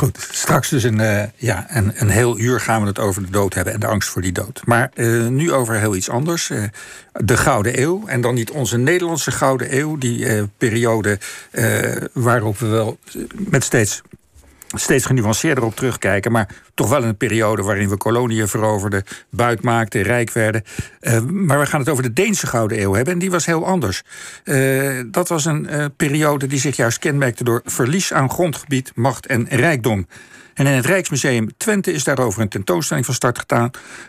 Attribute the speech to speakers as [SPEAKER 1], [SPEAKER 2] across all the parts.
[SPEAKER 1] Goed, straks dus een, uh, ja, een, een heel uur gaan we het over de dood hebben en de angst voor die dood. Maar uh, nu over heel iets anders. Uh, de Gouden Eeuw. En dan niet onze Nederlandse Gouden Eeuw. Die periode waarop we wel met steeds steeds genuanceerder op terugkijken. Maar toch wel een periode waarin we koloniën veroverden, buit maakten, rijk werden. Uh, maar we gaan het over de Deense Gouden Eeuw hebben. En die was heel anders. Uh, dat was een uh, periode die zich juist kenmerkte door verlies aan grondgebied, macht en rijkdom. En in het Rijksmuseum Twente is daarover een tentoonstelling van start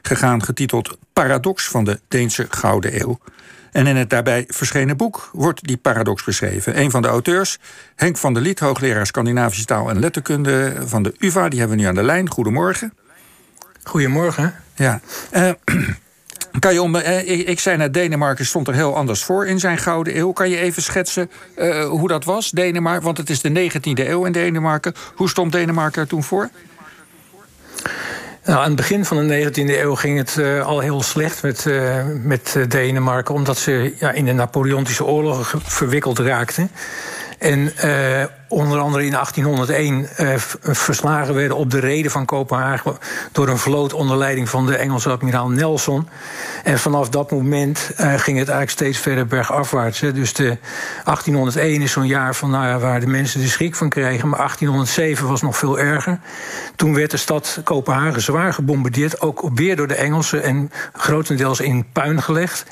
[SPEAKER 1] gegaan, getiteld Paradox van de Deense Gouden Eeuw. En in het daarbij verschenen boek wordt die paradox beschreven. Een van de auteurs, Henk van der Liet, hoogleraar Scandinavische taal en letterkunde van de UVA, die hebben we nu aan de lijn. Goedemorgen.
[SPEAKER 2] Goedemorgen.
[SPEAKER 1] Ja. Uh, kan je om, uh, ik, ik, zei net, Denemarken stond er heel anders voor in zijn Gouden Eeuw. Kan je even schetsen uh, hoe dat was, Denemarken? Want het is de 19e eeuw in Denemarken. Hoe stond Denemarken er toen voor?
[SPEAKER 2] Nou, aan het begin van de 19e eeuw ging het uh, al heel slecht met, uh, met Denemarken, omdat ze ja, in de Napoleontische oorlogen verwikkeld raakten. En onder andere in 1801 uh, verslagen werden op de reden van Kopenhagen door een vloot onder leiding van de Engelse admiraal Nelson. En vanaf dat moment uh, ging het eigenlijk steeds verder bergafwaarts. Dus de 1801 is zo'n jaar van, nou ja, waar de mensen de schrik van kregen. Maar 1807 was nog veel erger. Toen werd de stad Kopenhagen zwaar gebombardeerd, ook weer door de Engelsen en grotendeels in puin gelegd.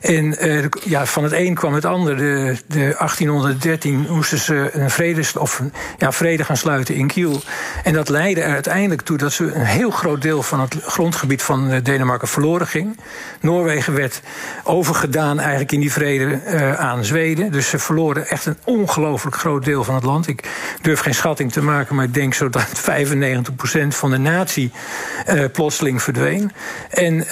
[SPEAKER 2] En uh, ja, van het een kwam het ander. De, de 1813 moesten ze een vrede, of, ja, vrede gaan sluiten in Kiel. En dat leidde er uiteindelijk toe dat ze een heel groot deel van het grondgebied van eh, Denemarken verloren ging. Noorwegen werd overgedaan eigenlijk in die vrede uh, aan Zweden. Dus ze verloren echt een ongelooflijk groot deel van het land. Ik durf geen schatting te maken, maar ik denk zo dat 95% van de natie plotseling verdween. En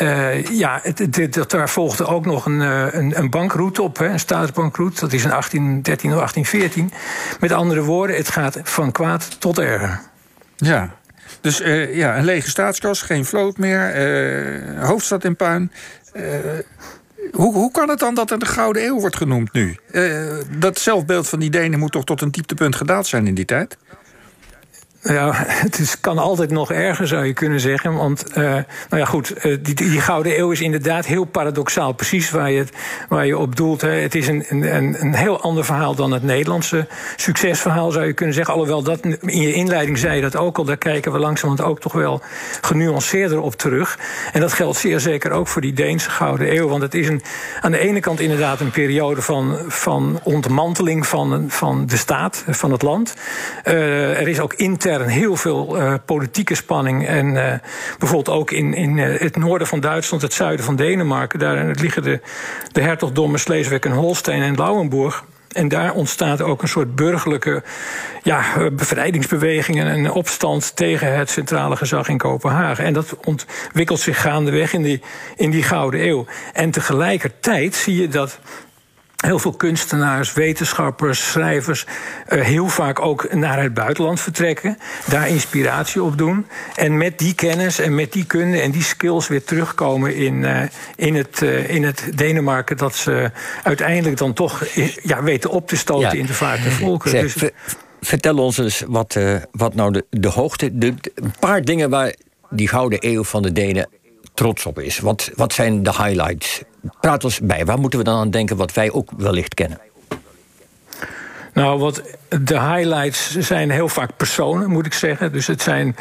[SPEAKER 2] ja, het, het, dat, daar volgde ook nog een een, eh, een, een bankroute op, een staatsbankroute. Dat is in 1813 of 1814. Met andere woorden, het gaat van kwaad tot erger.
[SPEAKER 1] Ja, dus uh, ja, een lege staatskas, geen vloot meer, uh, hoofdstad in puin. Hoe, hoe kan het dan dat er de Gouden Eeuw wordt genoemd nu? dat zelfbeeld van die Denen moet toch tot een dieptepunt gedaald zijn in die tijd?
[SPEAKER 2] Ja, het is, kan altijd nog erger, zou je kunnen zeggen. Want, uh, nou ja, goed, uh, die, die, Gouden Eeuw is inderdaad heel paradoxaal. Precies waar je, waar je op doelt. Hè. Het is een, een, een heel ander verhaal dan het Nederlandse succesverhaal, zou je kunnen zeggen. Alhoewel dat in je inleiding zei dat ook al. Daar kijken we langzamerhand ook toch wel genuanceerder op terug. En dat geldt zeer zeker ook voor die Deense Gouden Eeuw. Want het is een, aan de ene kant inderdaad een periode van, van ontmanteling van, van de staat, van het land. Uh, er is ook intern intern heel veel uh, politieke spanning. En uh, bijvoorbeeld ook in, in uh, het noorden van Duitsland, het zuiden van Denemarken. Daar liggen de, de hertogdommen Sleeswijk en Holstein en Lauenburg. En daar ontstaat ook een soort burgerlijke ja, en opstand tegen het centrale gezag in Kopenhagen. En dat ontwikkelt zich gaandeweg in die, in die Gouden Eeuw. En tegelijkertijd zie je dat heel veel kunstenaars, wetenschappers, schrijvers uh, heel vaak ook naar het buitenland vertrekken, daar inspiratie op doen en met die kennis en met die kunde en die skills weer terugkomen in, uh, in, het, uh, in het Denemarken dat ze uiteindelijk dan toch ja, weten op te stoten ja. in de vaart der volken.
[SPEAKER 3] Zeg, dus... Vertel ons eens wat, wat nou de, de hoogte, de, een paar dingen waar die gouden eeuw van de Denen trots op is. Wat, wat zijn de highlights? Praat ons bij. Waar moeten we dan aan denken wat wij ook wellicht kennen?
[SPEAKER 2] Nou, wat de highlights zijn heel vaak personen, moet ik zeggen. Dus het zijn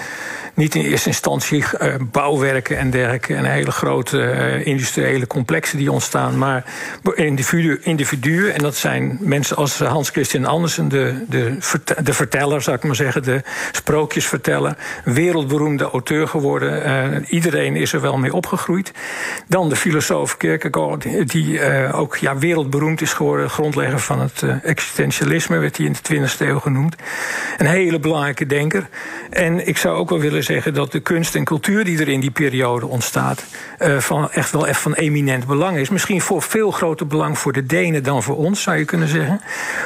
[SPEAKER 2] niet in eerste instantie uh, bouwwerken en dergelijke... en hele grote uh, industriële complexen die ontstaan... maar individu individuen, en dat zijn mensen als Hans Christian Andersen... de, de, de verteller, zou ik maar zeggen, de sprookjesverteller... wereldberoemde auteur geworden. Iedereen is er wel mee opgegroeid. Dan de filosoof Kierkegaard, die ook ja, wereldberoemd is geworden... grondlegger van het existentialisme, werd hij in de 20e eeuw genoemd. Een hele belangrijke denker. En ik zou ook wel willen zeggen dat de kunst en cultuur die er in die periode ontstaat, uh, van echt wel echt van eminent belang is. Misschien voor veel groter belang voor de Denen dan voor ons, zou je kunnen zeggen.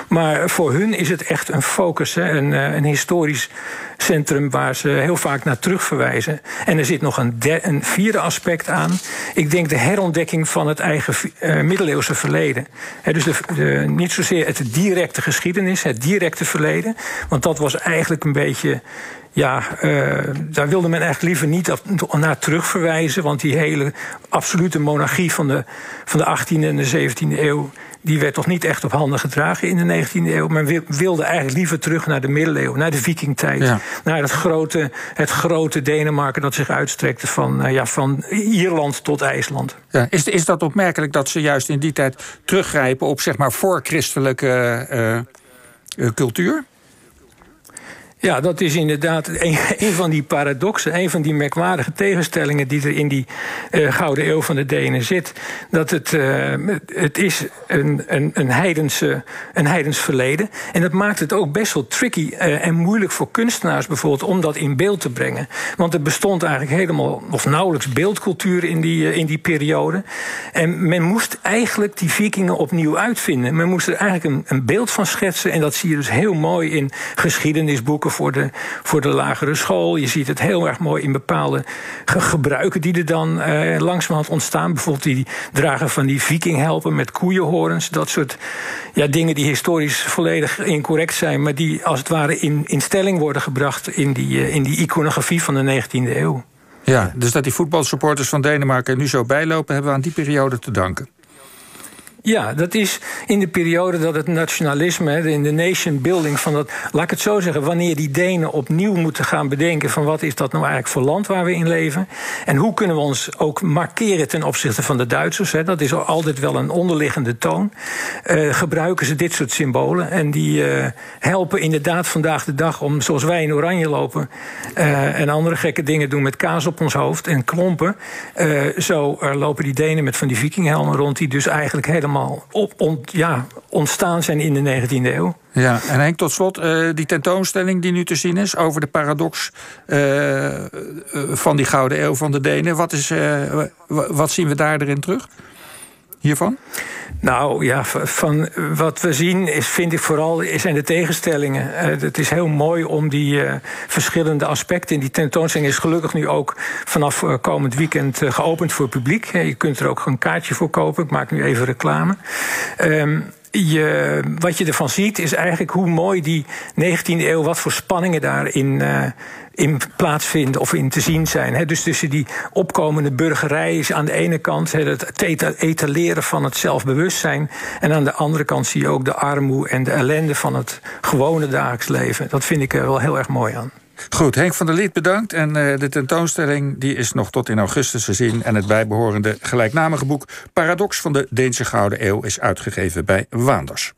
[SPEAKER 2] Maar voor hun is het echt een focus, een, uh, een historisch centrum waar ze heel vaak naar terug verwijzen. En er zit nog een, een vierde aspect aan. Ik denk de herontdekking van het eigen uh, middeleeuwse verleden. Dus de, de, niet zozeer het directe geschiedenis, het directe verleden. Want dat was eigenlijk een beetje ja, daar wilde men eigenlijk liever niet naar terugverwijzen. Want die hele absolute monarchie van de, van de 18e en de 17e eeuw die werd toch niet echt op handen gedragen in de 19e eeuw. Men wilde eigenlijk liever terug naar de middeleeuwen, naar de vikingtijd. Naar het grote, het grote Denemarken dat zich uitstrekte van, uh, ja, van Ierland tot IJsland.
[SPEAKER 1] Ja, is, is dat opmerkelijk dat ze juist in die tijd teruggrijpen op zeg maar voorchristelijke uh, cultuur?
[SPEAKER 2] Ja, dat is inderdaad een, van die paradoxen, een van die merkwaardige tegenstellingen die er in die uh, Gouden Eeuw van de Denen zit. Dat het, uh, het is een, een, een, heidense, een heidens verleden. En dat maakt het ook best wel tricky uh, en moeilijk voor kunstenaars bijvoorbeeld om dat in beeld te brengen. Want er bestond eigenlijk helemaal of nauwelijks beeldcultuur in die, in die periode. En men moest eigenlijk die vikingen opnieuw uitvinden. Men moest er eigenlijk een, een beeld van schetsen. En dat zie je dus heel mooi in geschiedenisboeken voor de, voor de lagere school. Je ziet het heel erg mooi in bepaalde gebruiken die er dan eh, langzamerhand ontstaan. Bijvoorbeeld die dragen van die vikinghelpen met koeienhorens. Dat soort ja, dingen die historisch volledig incorrect zijn, maar die als het ware in, in stelling worden gebracht in die, uh, in die iconografie van de 19e eeuw.
[SPEAKER 1] Ja, dus dat die voetbalsupporters van Denemarken nu zo bijlopen, hebben we aan die periode te danken.
[SPEAKER 2] Ja, dat is in de periode dat het nationalisme, in de nation building van dat. Laat ik het zo zeggen, wanneer die Denen opnieuw moeten gaan bedenken van wat is dat nou eigenlijk voor land waar we in leven. En hoe kunnen we ons ook markeren ten opzichte van de Duitsers. Hè, dat is altijd wel een onderliggende toon. Uh, gebruiken ze dit soort symbolen. En die uh, helpen inderdaad vandaag de dag om, zoals wij in Oranje lopen. Uh, en andere gekke dingen doen met kaas op ons hoofd en klompen. zo lopen die Denen met van die vikinghelmen rond, die dus eigenlijk helemaal op, ja, ontstaan zijn in de 19e eeuw.
[SPEAKER 1] Ja, en Henk, tot slot, uh, die tentoonstelling die nu te zien is over de paradox uh, van die Gouden Eeuw van de Denen. Wat, is, wat zien we daar erin terug? Hiervan?
[SPEAKER 2] Nou ja, van wat we zien is, vind ik vooral zijn de tegenstellingen. Uh, het is heel mooi om die uh, verschillende aspecten. Die tentoonstelling is gelukkig nu ook vanaf komend weekend geopend voor publiek. je kunt er ook een kaartje voor kopen. Ik maak nu even reclame. Um, je, wat je ervan ziet is eigenlijk hoe mooi die 19e eeuw, wat voor spanningen daarin uh, in plaatsvinden of in te zien zijn. dus tussen die opkomende burgerij is aan de ene kant het etaleren van het zelfbewustzijn. En aan de andere kant zie je ook de armoede en de ellende van het gewone dagelijks leven. Dat vind ik er wel heel erg mooi aan.
[SPEAKER 1] Goed, Henk van der Liet bedankt. En uh, de tentoonstelling die is nog tot in augustus te zien. En het bijbehorende gelijknamige boek Paradox van de Deense Gouden Eeuw is uitgegeven bij Waanders.